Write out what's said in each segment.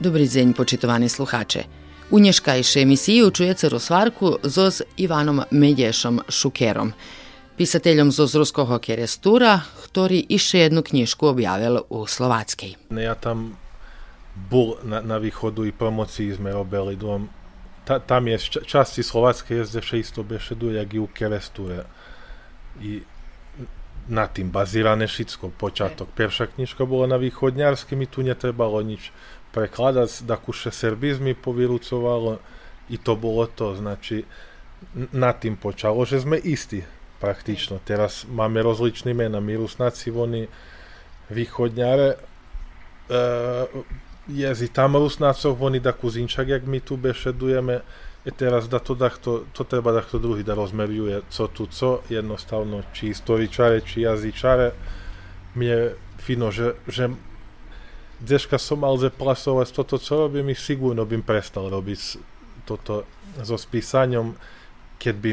Dobry dzień, poczytowani słuchacze. U nješkajšej emisiji čujete rozvarku z Ivanom Medješom Šukerom, pisateljom z ruskog kerestura, ktorý iše jednu knjižku objavil u Slovackej. Ja tam bol na, na východu i promocii sme robili. Dom, ta, tam je časti Slovackej jezde vše isto bešedu, jak i u keresture. I na tým bazírane všetko, počiatok. Prvša knižka bola na východňarsky, mi tu netrebalo nič prekladať, takúše serbizmy povyrucovalo i to bolo to, znači na tým počalo, že sme istí praktično. Teraz máme rozličné mena, my Rusnáci, oni východňare, e, jezi tam Rusnácov, oni da kuzinčak, jak my tu bešedujeme, i teraz da to, to, to treba da to druhý da rozmerjuje co tu co, jednostavno, či istoričare, či jazyčare, mi je fino, že, že dneška som mal zaplasovať toto, čo robím, ich sigurno bym prestal robiť toto so spísaním, keď by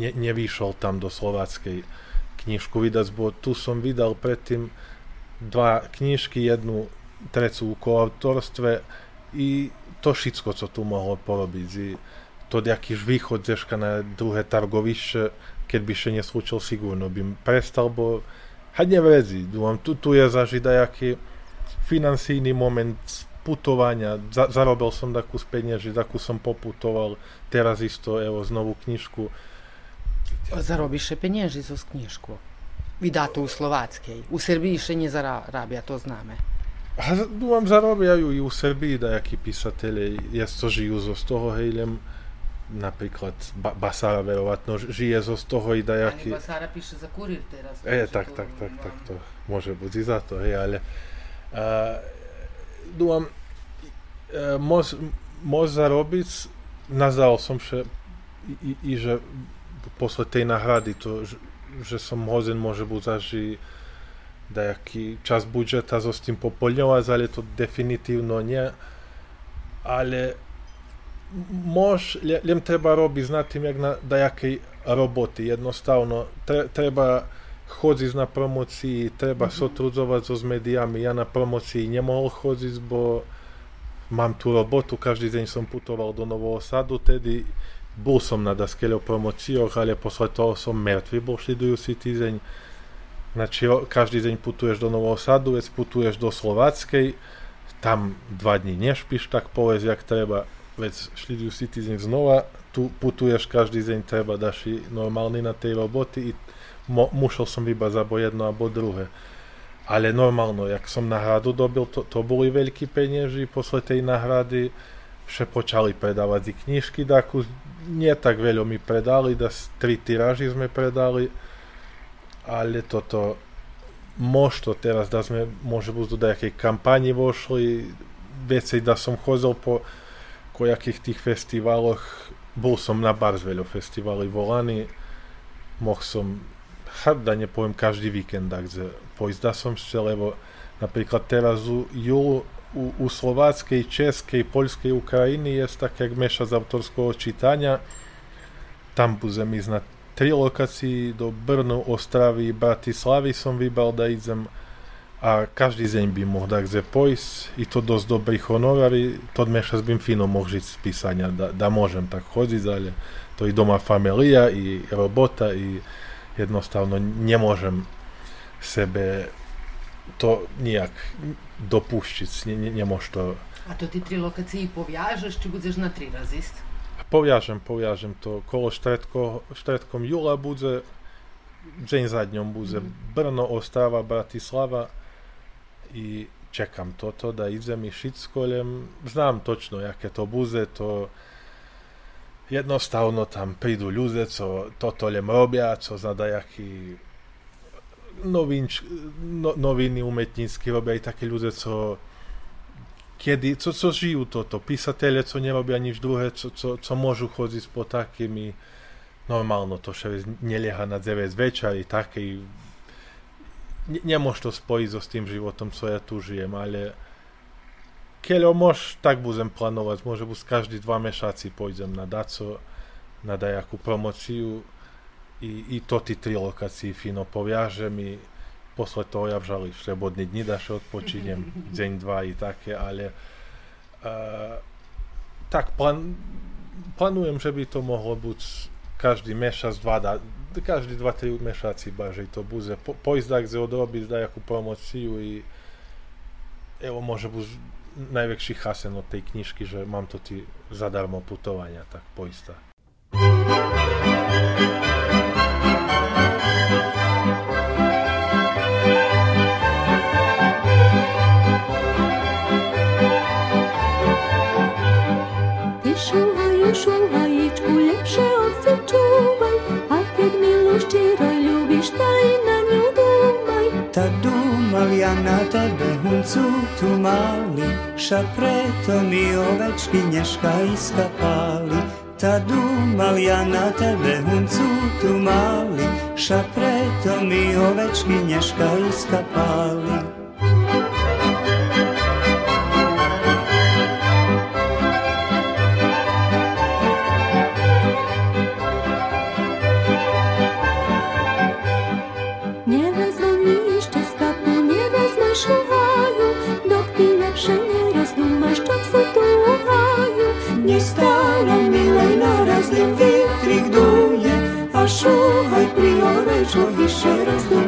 ne, nevyšol tam do slováckej knižku vydať, bo tu som vydal predtým dva knižky, jednu trecu u autorstve i to všetko, co tu mohlo porobiť. I to jakýž východ dneška na druhé targovište, keď by še neslúčil sigurno, bym prestal, bo hadne vrezi, tu, tu je zažiť jaký financijný moment putovania. Za, zarobil som takú z peniazy, takú som poputoval. Teraz isto, evo, znovu knižku. Zarobíš peniazy zo knižku? Vydá to u Slováckej. U Srbiji še nezarábia, to známe. A dúfam, zarobiajú i u Srbiji dajakí písatelé, to žijú zo z toho, hejlem, napríklad ba- Basára verovatno žije zo z toho i dajaký... Ani Basára píše za kurír teraz. E, tak, tak, tak, tak, to môže byť i za to, hej, ale Думам, мож, мож заробіць назал som še i, i že posle tej nahrady to, že, že som hozen može buď zaži dajaký čas budžeta so s tým popoľňovať, ale to definitívno nie. Ale mož, len treba robiť na tým, jak na dajakej roboty. Jednostavno, tre, treba chodziť na promocii, treba mm-hmm. sotrudzovať so s médiami. Ja na promocii nemohol chodiť, bo mám tu robotu, každý deň som putoval do Nového Sadu, tedy bol som na daskeľo promocioch, ale posle toho som mŕtvy bol šlidujúci týždeň. Znači, každý deň putuješ do Nového Sadu, veď putuješ do Slováckej, tam dva dní nešpíš, tak povedz, jak treba, veď šlidujúci týždeň znova, tu putuješ každý deň, treba daši normálny na tej roboty i mo, musel som vybrať abo jedno, abo druhé. Ale normálno, jak som nahradu dobil, to, to boli veľkí peniazy, posle tej nahrady vše počali predávať i knižky, takú nie tak veľa mi predali, da tri tiráži sme predali, ale toto možno teraz, da sme môže byť do nejakej kampani vošli, veci, da som chodil po kojakých tých festivaloch, bol som na bardzo veľa festivali volaný, mohl som da ne poviem každý víkend, takže poizda som ešte, lebo napríklad teraz u júlu u, u slováckej, českej, poľskej Ukrajiny je tak jak meša z autorského čítania. Tam budem ísť na tri lokácii do Brnu, Ostravy, Bratislavy som vybral da idem a každý deň by mohol takže pojsť. I to dosť dobrých honorári, to mešac bym fino mohol žiť z písania, da, da môžem tak chodiť, ale to i doma familia, i robota, i jednostavno ne možem sebe to nijak dopušćic, nie, nie, to... A to ti tri lokaciji povjažeš, či budeš na tri razist? Povjažem, povjažem to. Kolo štretko, štretkom jula bude, dzień za dniom bude mm. Brno, Ostava, Bratislava i čekam to, to da idem i Šitskoljem. Znam točno jaké to buze, to jednostavno tam prídu ľudia, co toto lem robia, co za dajaký novinč, no, noviny umetnícky robia i také ľudia, co kedy, co, co žijú toto, písatelia, co nerobia nič druhé, co, co, co môžu chodiť po takými, normálno to všetko nelieha na 9 večer i taký, ne, nemôž to spojiť so s tým životom, co ja tu žijem, ale keď môž, tak budem plánovať, môže byť každý dva mešaci pôjdem na daco, na dajakú promociu i, i to tí tri lokácii fino poviažem i posle toho ja vžali slobodné dni da še odpočinjem, deň, dva i také, ale uh, tak plan, planujem, že by to mohlo byť každý mešac, dva, da, každý dva, tri mešaci baže to bude. Po, pojsť kde odrobiť dajakú promociu i evo môže byť najväčší chasen od tej knižky, že mám to ti zadarmo putovania, tak poista. na tebe huncu tu mali, ša preto mi ovečky neška iskapali. Ta dumal ja na tebe huncu tu mali, ša preto mi ovečky neška iskapali. 这一生。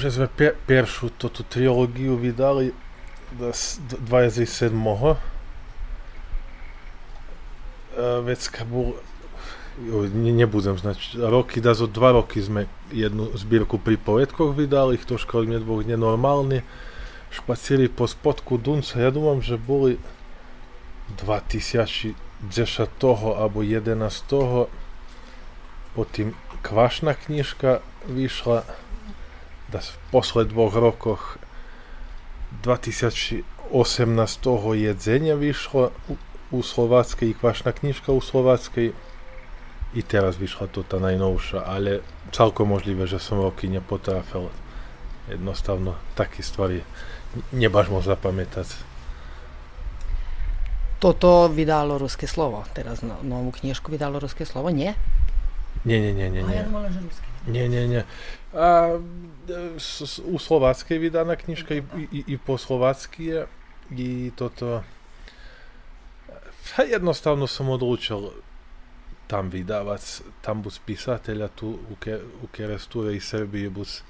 Že sme per, peršu toto trilógiu vydali 27. Vecka bol ne, nebudem znať, roky, da zo dva roky sme jednu zbierku pri poetkoch vydali, to mne dvoch nenormálne, špacili po spodku Dunca, ja dúfam, že boli 2010 toho, alebo 11 toho, potom kvašná knižka vyšla, v posled dvoch rokoch 2018 toho jedzenia vyšlo u, u Slováckej, kvašná knižka u Slováckej, i teraz vyšla to tá najnovšia, ale celkom možlivé, že som roky nepotrafil. Jednostavno, také stvari nebaš moc zapamätať. Toto vydalo Ruské slovo, teraz no, novú knižku vydalo Ruské slovo, nie? Nie, nie, nie, nie. A ja že Ruské. Nie, nie, nie. U Słowackej vidana kniżka i, i, po słowackie i to to pa jednostavno sam odlučio tam vidavac, tam bus pisatelja, tu u Keresture i Srbiji bus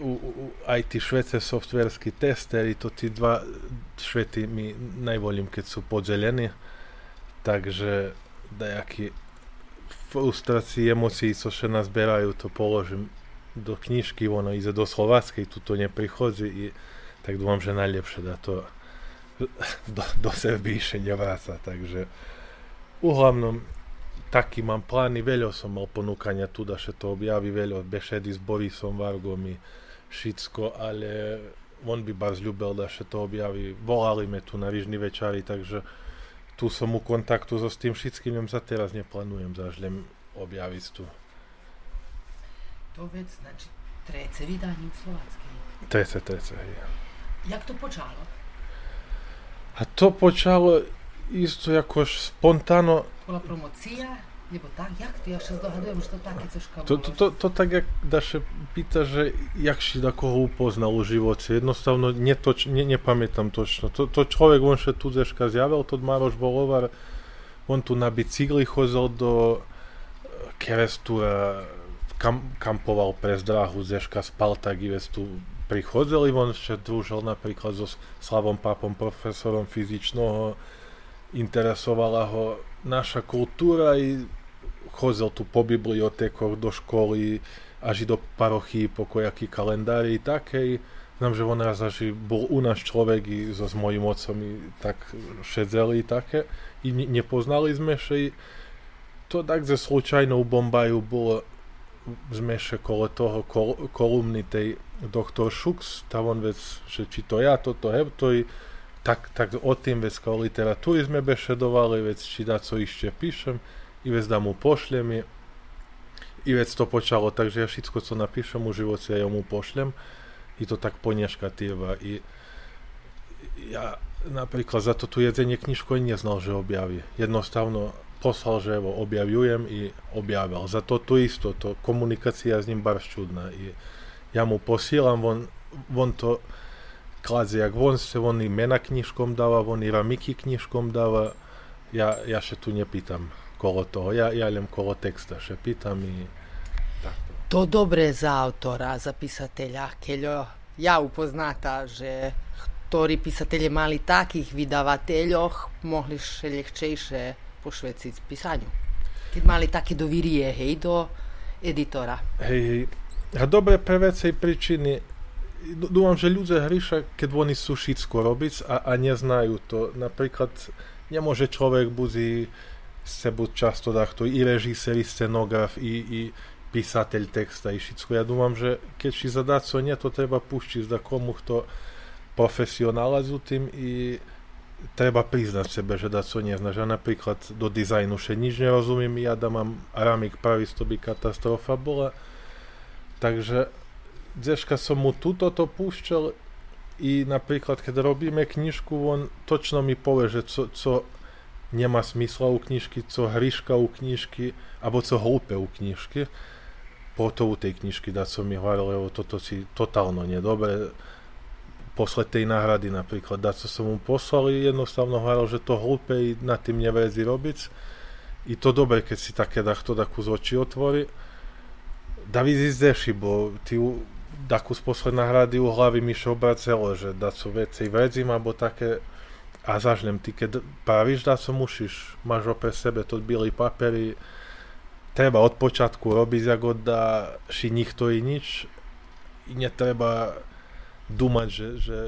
u, u, IT švece softverski tester i to ti dva šveti mi najvoljim kad su podželjeni. Takže dajaki frustrácii, emócií, co še nazberajú, to položím do knižky, ono ide do Slováckej, tu to neprichodzi i tak dúfam, že najlepšie da to do, do Srbiji še nevráca, takže Uglavnom, taký mám plány, veľa som mal ponúkania tu, da še to objaví, veľa bešedy s Borisom, Vargom i všetko, ale on by bar zľúbil, da še to objaví. Volali me tu na Rižný večari, takže tu som u kontaktu so s tým všetkým, jem za teraz neplánujem zažlem objaviť tu. To vec, znači, trece vydaním slovackej. Trece, trece, hej. Jak to počalo? A to počalo, isto jakož spontano... Bola promocija? Nebo tak, jak to? Ja še zdohadujem, že to také cožka to, to, to, to tak, jak da pýta, že jak si da koho upoznal u živote. Jednostavno, netoč, ne, nepamätám točno. To, to človek, on še tu zeška zjavil, to Maroš Bolovar, on tu na bicykli chozel do Kerestura, kam, kampoval pre zdráhu, zeška spal tak i tu prichodzeli, on še družil napríklad so Slavom Papom, profesorom fyzičného interesovala ho naša kultúra i chodil tu po bibliotekoch do školy, až do parochy, po kojaký kalendári také. Znam, že on raz až bol u nás človek i so s mojim otcom i tak šedzeli také. I nepoznali sme še i to tak ze slučajnou Bombaju bolo sme še kole toho kol, kolumny tej doktor Šuks, tá on vec, že či to ja, toto, hej, to i tak, tak o tým vec o literatúry sme bešedovali, vec či da co ešte píšem, i vec da mu pošlem, i vec to počalo, takže ja všetko, co napíšem u živote, ja mu pošlem, i to tak ponieškatíva. I ja napríklad za to tu jedzenie knižku neznal, že objaví. Jednostavno poslal, že evo, objavjujem i objavil. Za to tu isto, to komunikácia s ním bar čudná. I ja mu posílam, on, on to kladze, jak on se on imena knjižkom dava, on i ramiki knjižkom dava, ja, ja še tu ne pitam kolo toho, ja, ja kolo teksta še pitam i tako. To dobre za autora, za pisatelja, keľo ja upoznata, že ktorí pisatelje mali takých vydavateljoh, mohli ľahčejšie pošveciť pisaniu. Keď mali také dovirie, hej, do editora. Hej, hej. A dobre pre vecej príčiny dúfam, že ľudia hryša, keď oni sú všetko robiť a, a neznajú to. Napríklad nemôže človek buzi sebu často takto i režisér, i scenograf, i, i písateľ texta, i všetko. Ja dúfam, že keď si zadá co nie, to treba puštiť za komu kto profesionála z tým i treba priznať sebe, že dá co nezna. Že napríklad do dizajnu še nič nerozumiem, ja da mám aramik pravý, to by katastrofa bola. Takže Deška som mu túto to púšťal i napríklad, keď robíme knižku, on točno mi povie, že co, co nemá smysla u knižky, co hryška u knižky, alebo co hlúpe u knižky. Po to u tej knižky dá som mi hovoril, lebo toto si totálno nedobre. Posle tej náhrady napríklad, co som mu poslal, jednostavno hovoril, že to hlúpe i na tým nevezi robiť. I to dobre, keď si také dachto takú z očí otvorí da vyzdeši, bo ty takú z posledná hrady u hlavy mi še obracelo, že da su veci vedzim, alebo také a zažnem ti, keď praviš da se mušiš, maš opet sebe to bili paperi, treba od počatku robiť, ako da ši njih to i nič, i ne treba dumať, že, že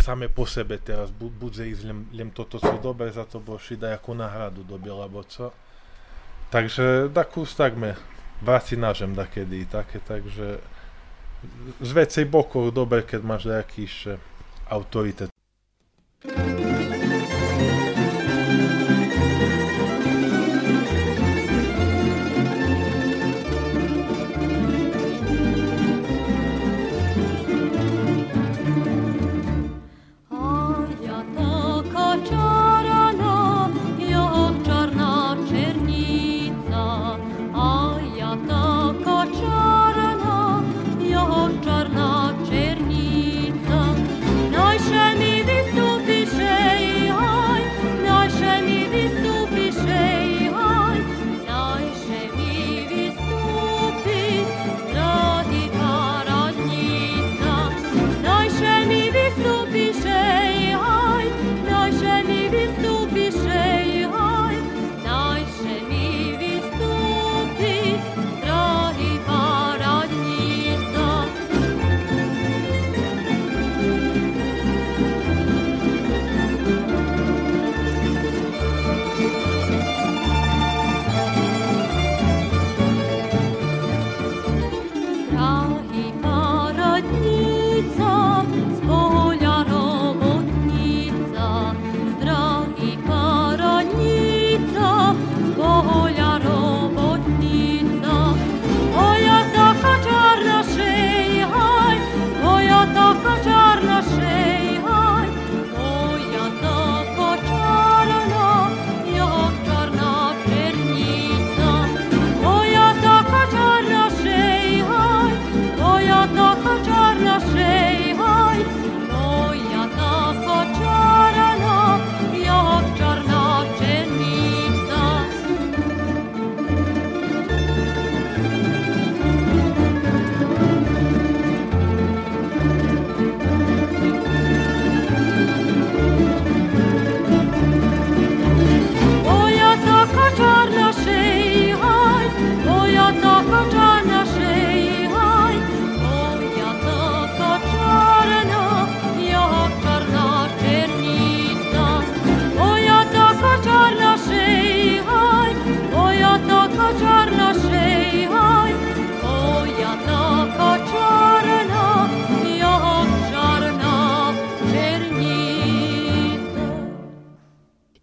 same po sebe teraz bu, budze izljem ljem toto co dobre, zato boš i da jako nahradu dobila boco. Takže da kus tak me vraci nažem da kedy i take, takže z vecej bokov dobre, keď máš nejaký autoritet.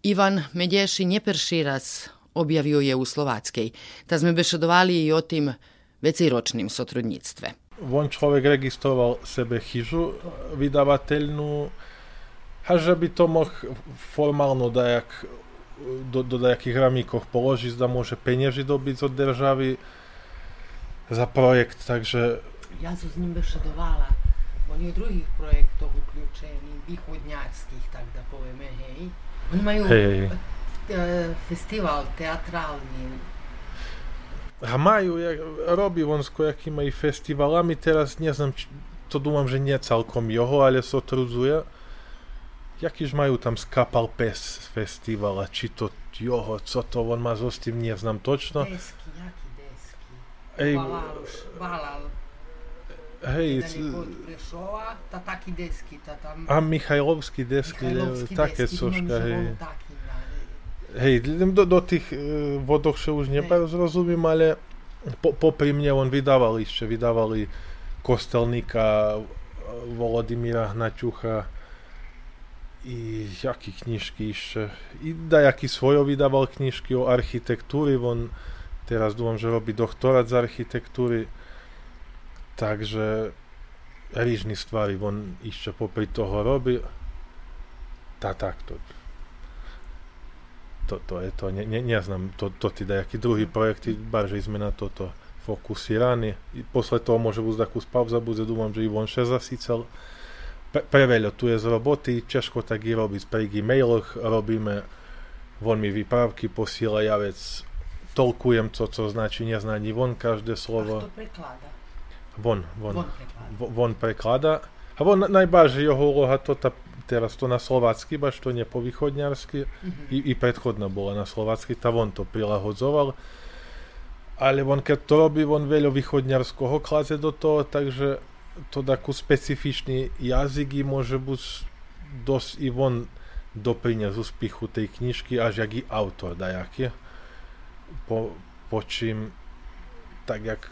Ivan Medješi neperší raz objavio je u Slovackej, ta sme bešedovali i o tim veciročnim sotrudnictve. On človek registroval sebe chyžu vydavateľnú, a že by to moh formálno dajak, do, do dajakých ramíkoch položiť, da môže penieži dobiť od državy za projekt, takže... Ja som s ním bešedovala. On je v druhých projektoch uključený, východňarských, tak da povieme, hej. Oni majú hey. festival teatrálny. A majú, ja, robí on s kojakými festivalami, teraz neznám, to dúmam, že nie celkom jeho, ale sotrudzuje. Jakýž majú tam Skapal Pes festival, a či to jeho, co to on má so s tým, neznám točno. Desky, jaký desky? Ej, Valal, Hej, Prešova, tá taký desky, tá tam... A Michajlovský desky, Michajlovský také desky, soška, hej. Hej, do, do tých uh, vodoch še už nerozumím, ale po, popri mne on vydával ešte, vydávali Kostelníka, Volodymíra Hnaťucha i jaký knižky ešte. I dajaký svojo vydával knižky o architektúry, on teraz dúfam, že robí doktorát z architektúry Takže rýžny stvari on ešte popri toho robí. Tá takto. To, to je to, ne, ne, neznám, to, to ti dajaký druhý projekty, barže sme na toto fokusirani. I posle toho môže byť takú pauza, bude dúfam, že i on še zasícal. Pre, tu je z roboty, češko tak i robiť, pri e-mailoch robíme, von mi vyprávky posiela, ja vec tolkujem to, co znači neznaní von každé slovo. A kto preklada? Von, von. Von preklada. Vo- von preklada. A von najbaže jeho úloha to ta, teraz to na slovácky, baš to nie po východňarsky. I, I predchodná bola na slovácky, ta von to prilahodzoval. Ale on keď to robí, on veľa východňarského klaze do toho, takže to takú specifičný jazyk i môže byť dosť i von doprinie z úspichu tej knižky, až jak i autor dajaký. Po, po čím tak jak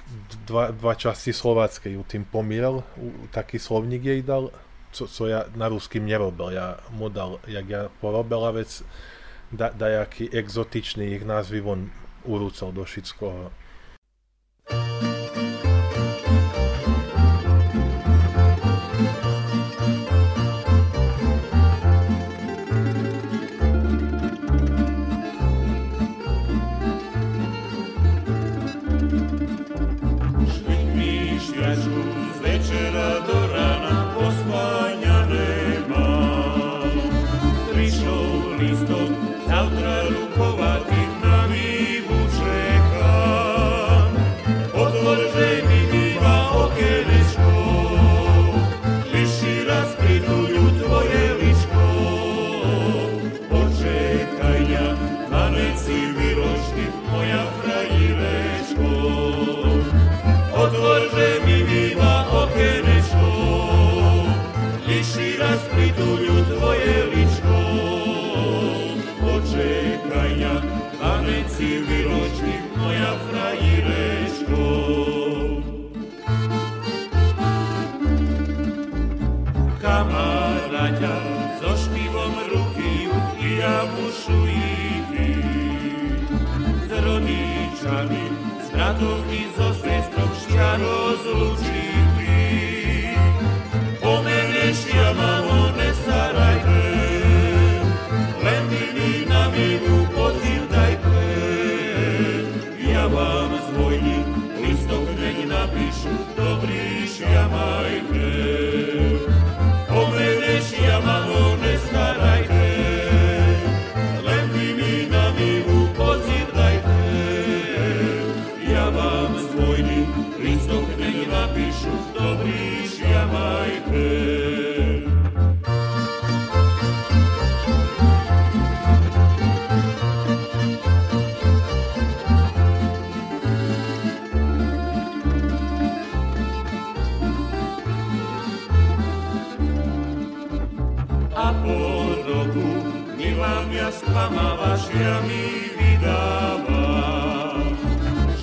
dva, dva časti slováckej ju tým pomíral, u- taký slovník jej dal, co, co ja na ruským nerobil. Ja mu dal, jak ja porobil a vec, da, dajaký exotičný ich názvy von urúcal do všetkoho. Švitni s bratom i so sestrom šťa rozlučiti. mia sklamavaš, ja mi vidava,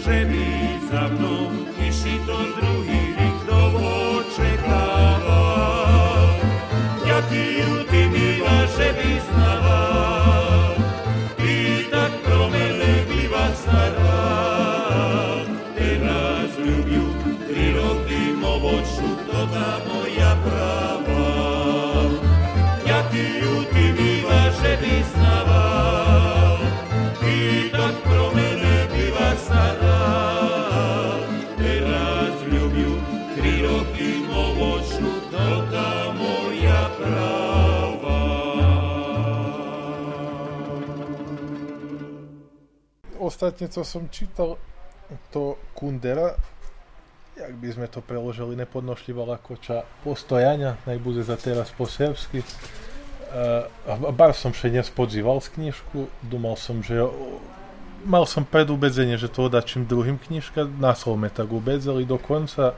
že mi za mnom ostatne, co som čítal, to Kundera, jak by sme to preložili nepodnošljivala koča postojanja, naj bude za teraz po serbski. Uh, eh, bar som še dnes z knižku, dumal som, že mal som predubedzenie, že to odačím druhým knižka, naslov me tak ubedzali dokonca.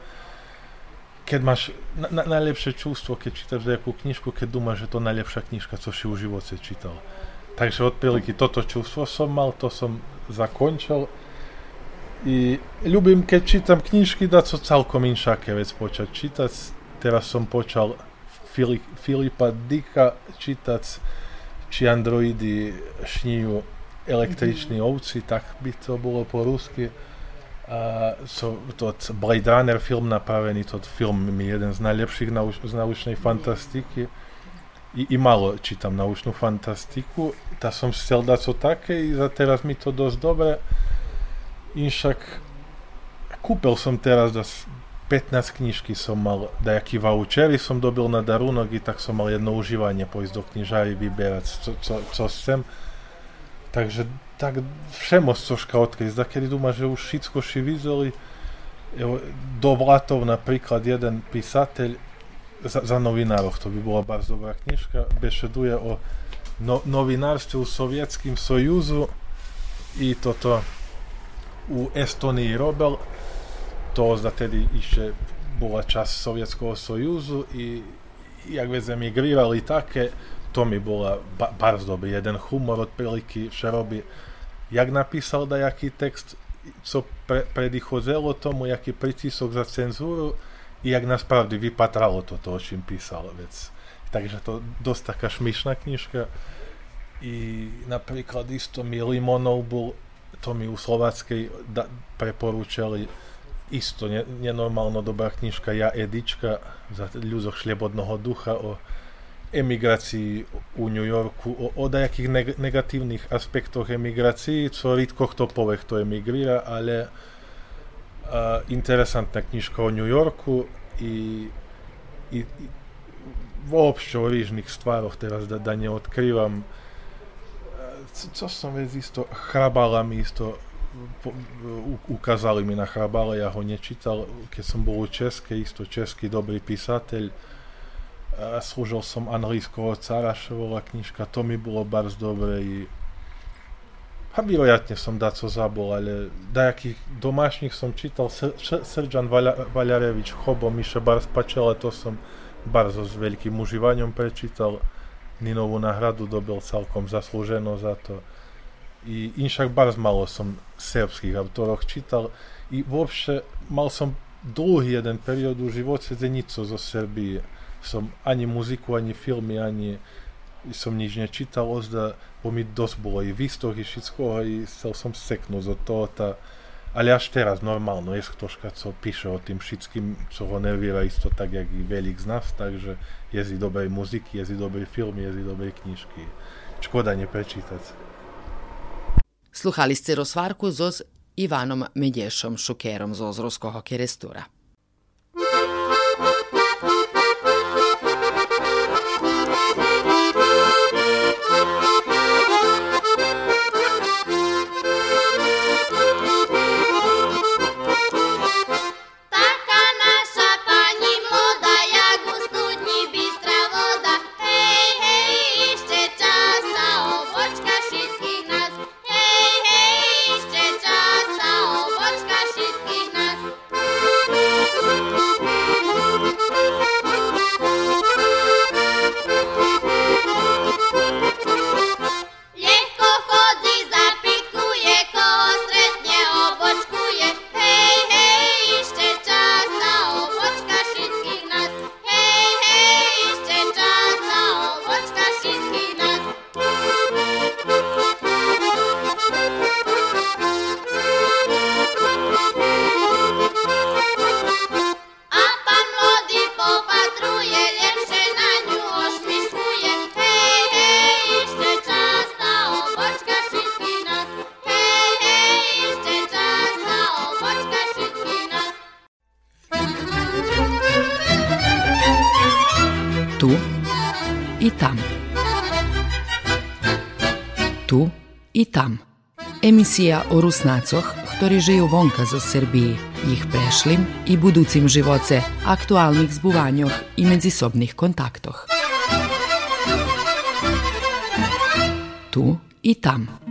Keď máš na, na, najlepšie čustvo, keď čítaš nejakú knižku, keď dumáš, že to najlepšia knižka, co si u živote čítal. Takže otprilike toto čustvo som mal, to som zakončil. I ľubím, keď čítam knižky, da sú celkom inšaké vec počať čítať. Teraz som počal Filip, Filipa Dika čítať, či androidy šníjú električní mhm. ovci, tak by to bolo po rusky. A so, tot Blade Runner film napravený, tot film je jeden z najlepších z naučnej mhm. fantastiky. I, I malo čítam naučnú fantastiku, tá som chcel dať co také i za teraz mi to dosť dobre. Inšak kúpil som teraz das 15 knižky som mal, dajaký vouchery som dobil na darunok i tak som mal jedno užívanie pojsť do knižári vyberať, co, co, co chcem. Takže tak všemoc troška odkryť. Zakedy duma, že už všetko ši videli, do Vlatov napríklad jeden písateľ za, za novinároch, to by bola bardzo dobrá knižka, bešeduje o no, novinárstve u Sovietským sojuzu i toto u Estonii robil, to tedy ešte bola časť Sovietského sojuzu i jak vec emigrirali také, to mi bola ba- bardzo dobrý, jeden humor vše robí, jak napísal dajaký text, co pre, predichozelo tomu, jaký pritisok za cenzúru i jak nás pravdy vypatralo toto, o čím písal vec. Takže to dosť taká šmišná knižka. I napríklad isto mi Limonov bol, to mi u Slováckej da, preporúčali isto ne, nenormálno dobrá knižka Ja Edička za ľuzoch šliebodného ducha o emigrácii u New Yorku, o, o dajakých neg- negatívnych aspektoch emigrácií, co rýdko kto povie, kto emigríra, ale uh, interesantná knižka o New Yorku i, i, i vôbšte o rýžnych stvároch teraz da, da neodkrývam. Co, co som vec isto, chrabala mi isto po, u, ukázali mi na chrabale, ja ho nečítal, keď som bol u Českej, isto český dobrý písateľ, slúžil som anglického Carašovola knižka, to mi bolo bardzo dobre i a vyrojatne som daco zabol, ale dajakých domášnych som čítal Srdžan Valjarevič, Chobo, Miše Bars Pačela, to som bardzo s veľkým užívaním prečítal. Ninovú náhradu dobil celkom zaslúženo za to. I inšak bars malo som serbských autorov čítal i vôbše mal som dlhý jeden period u živote nico zo Serbie som ani muziku, ani filmy, ani som nič nečítal, ozda, bo mi dosť bolo i výstoch, i všetko, i chcel som seknúť od toho, tá, ale až teraz normálno, je ktožka, co píše o tým všetkým, co ho nervíra isto tak, jak i veľik z nás, takže jezí dobrej muziky, jezí dobrej filmy, jezí dobrej knižky. Škoda neprečítať. Sluhali ste rozvarku zo s Ivanom Medješom Šukerom z Ozrovskog kerestura. I tam. Tu i tam. Emisija o Rusnacoh, ktorí žijú vonka zo Srbiji, ich prešlim i buducim živoce, aktualnih zbuvanjoh i medzisobnih kontaktoh. Tu i tam.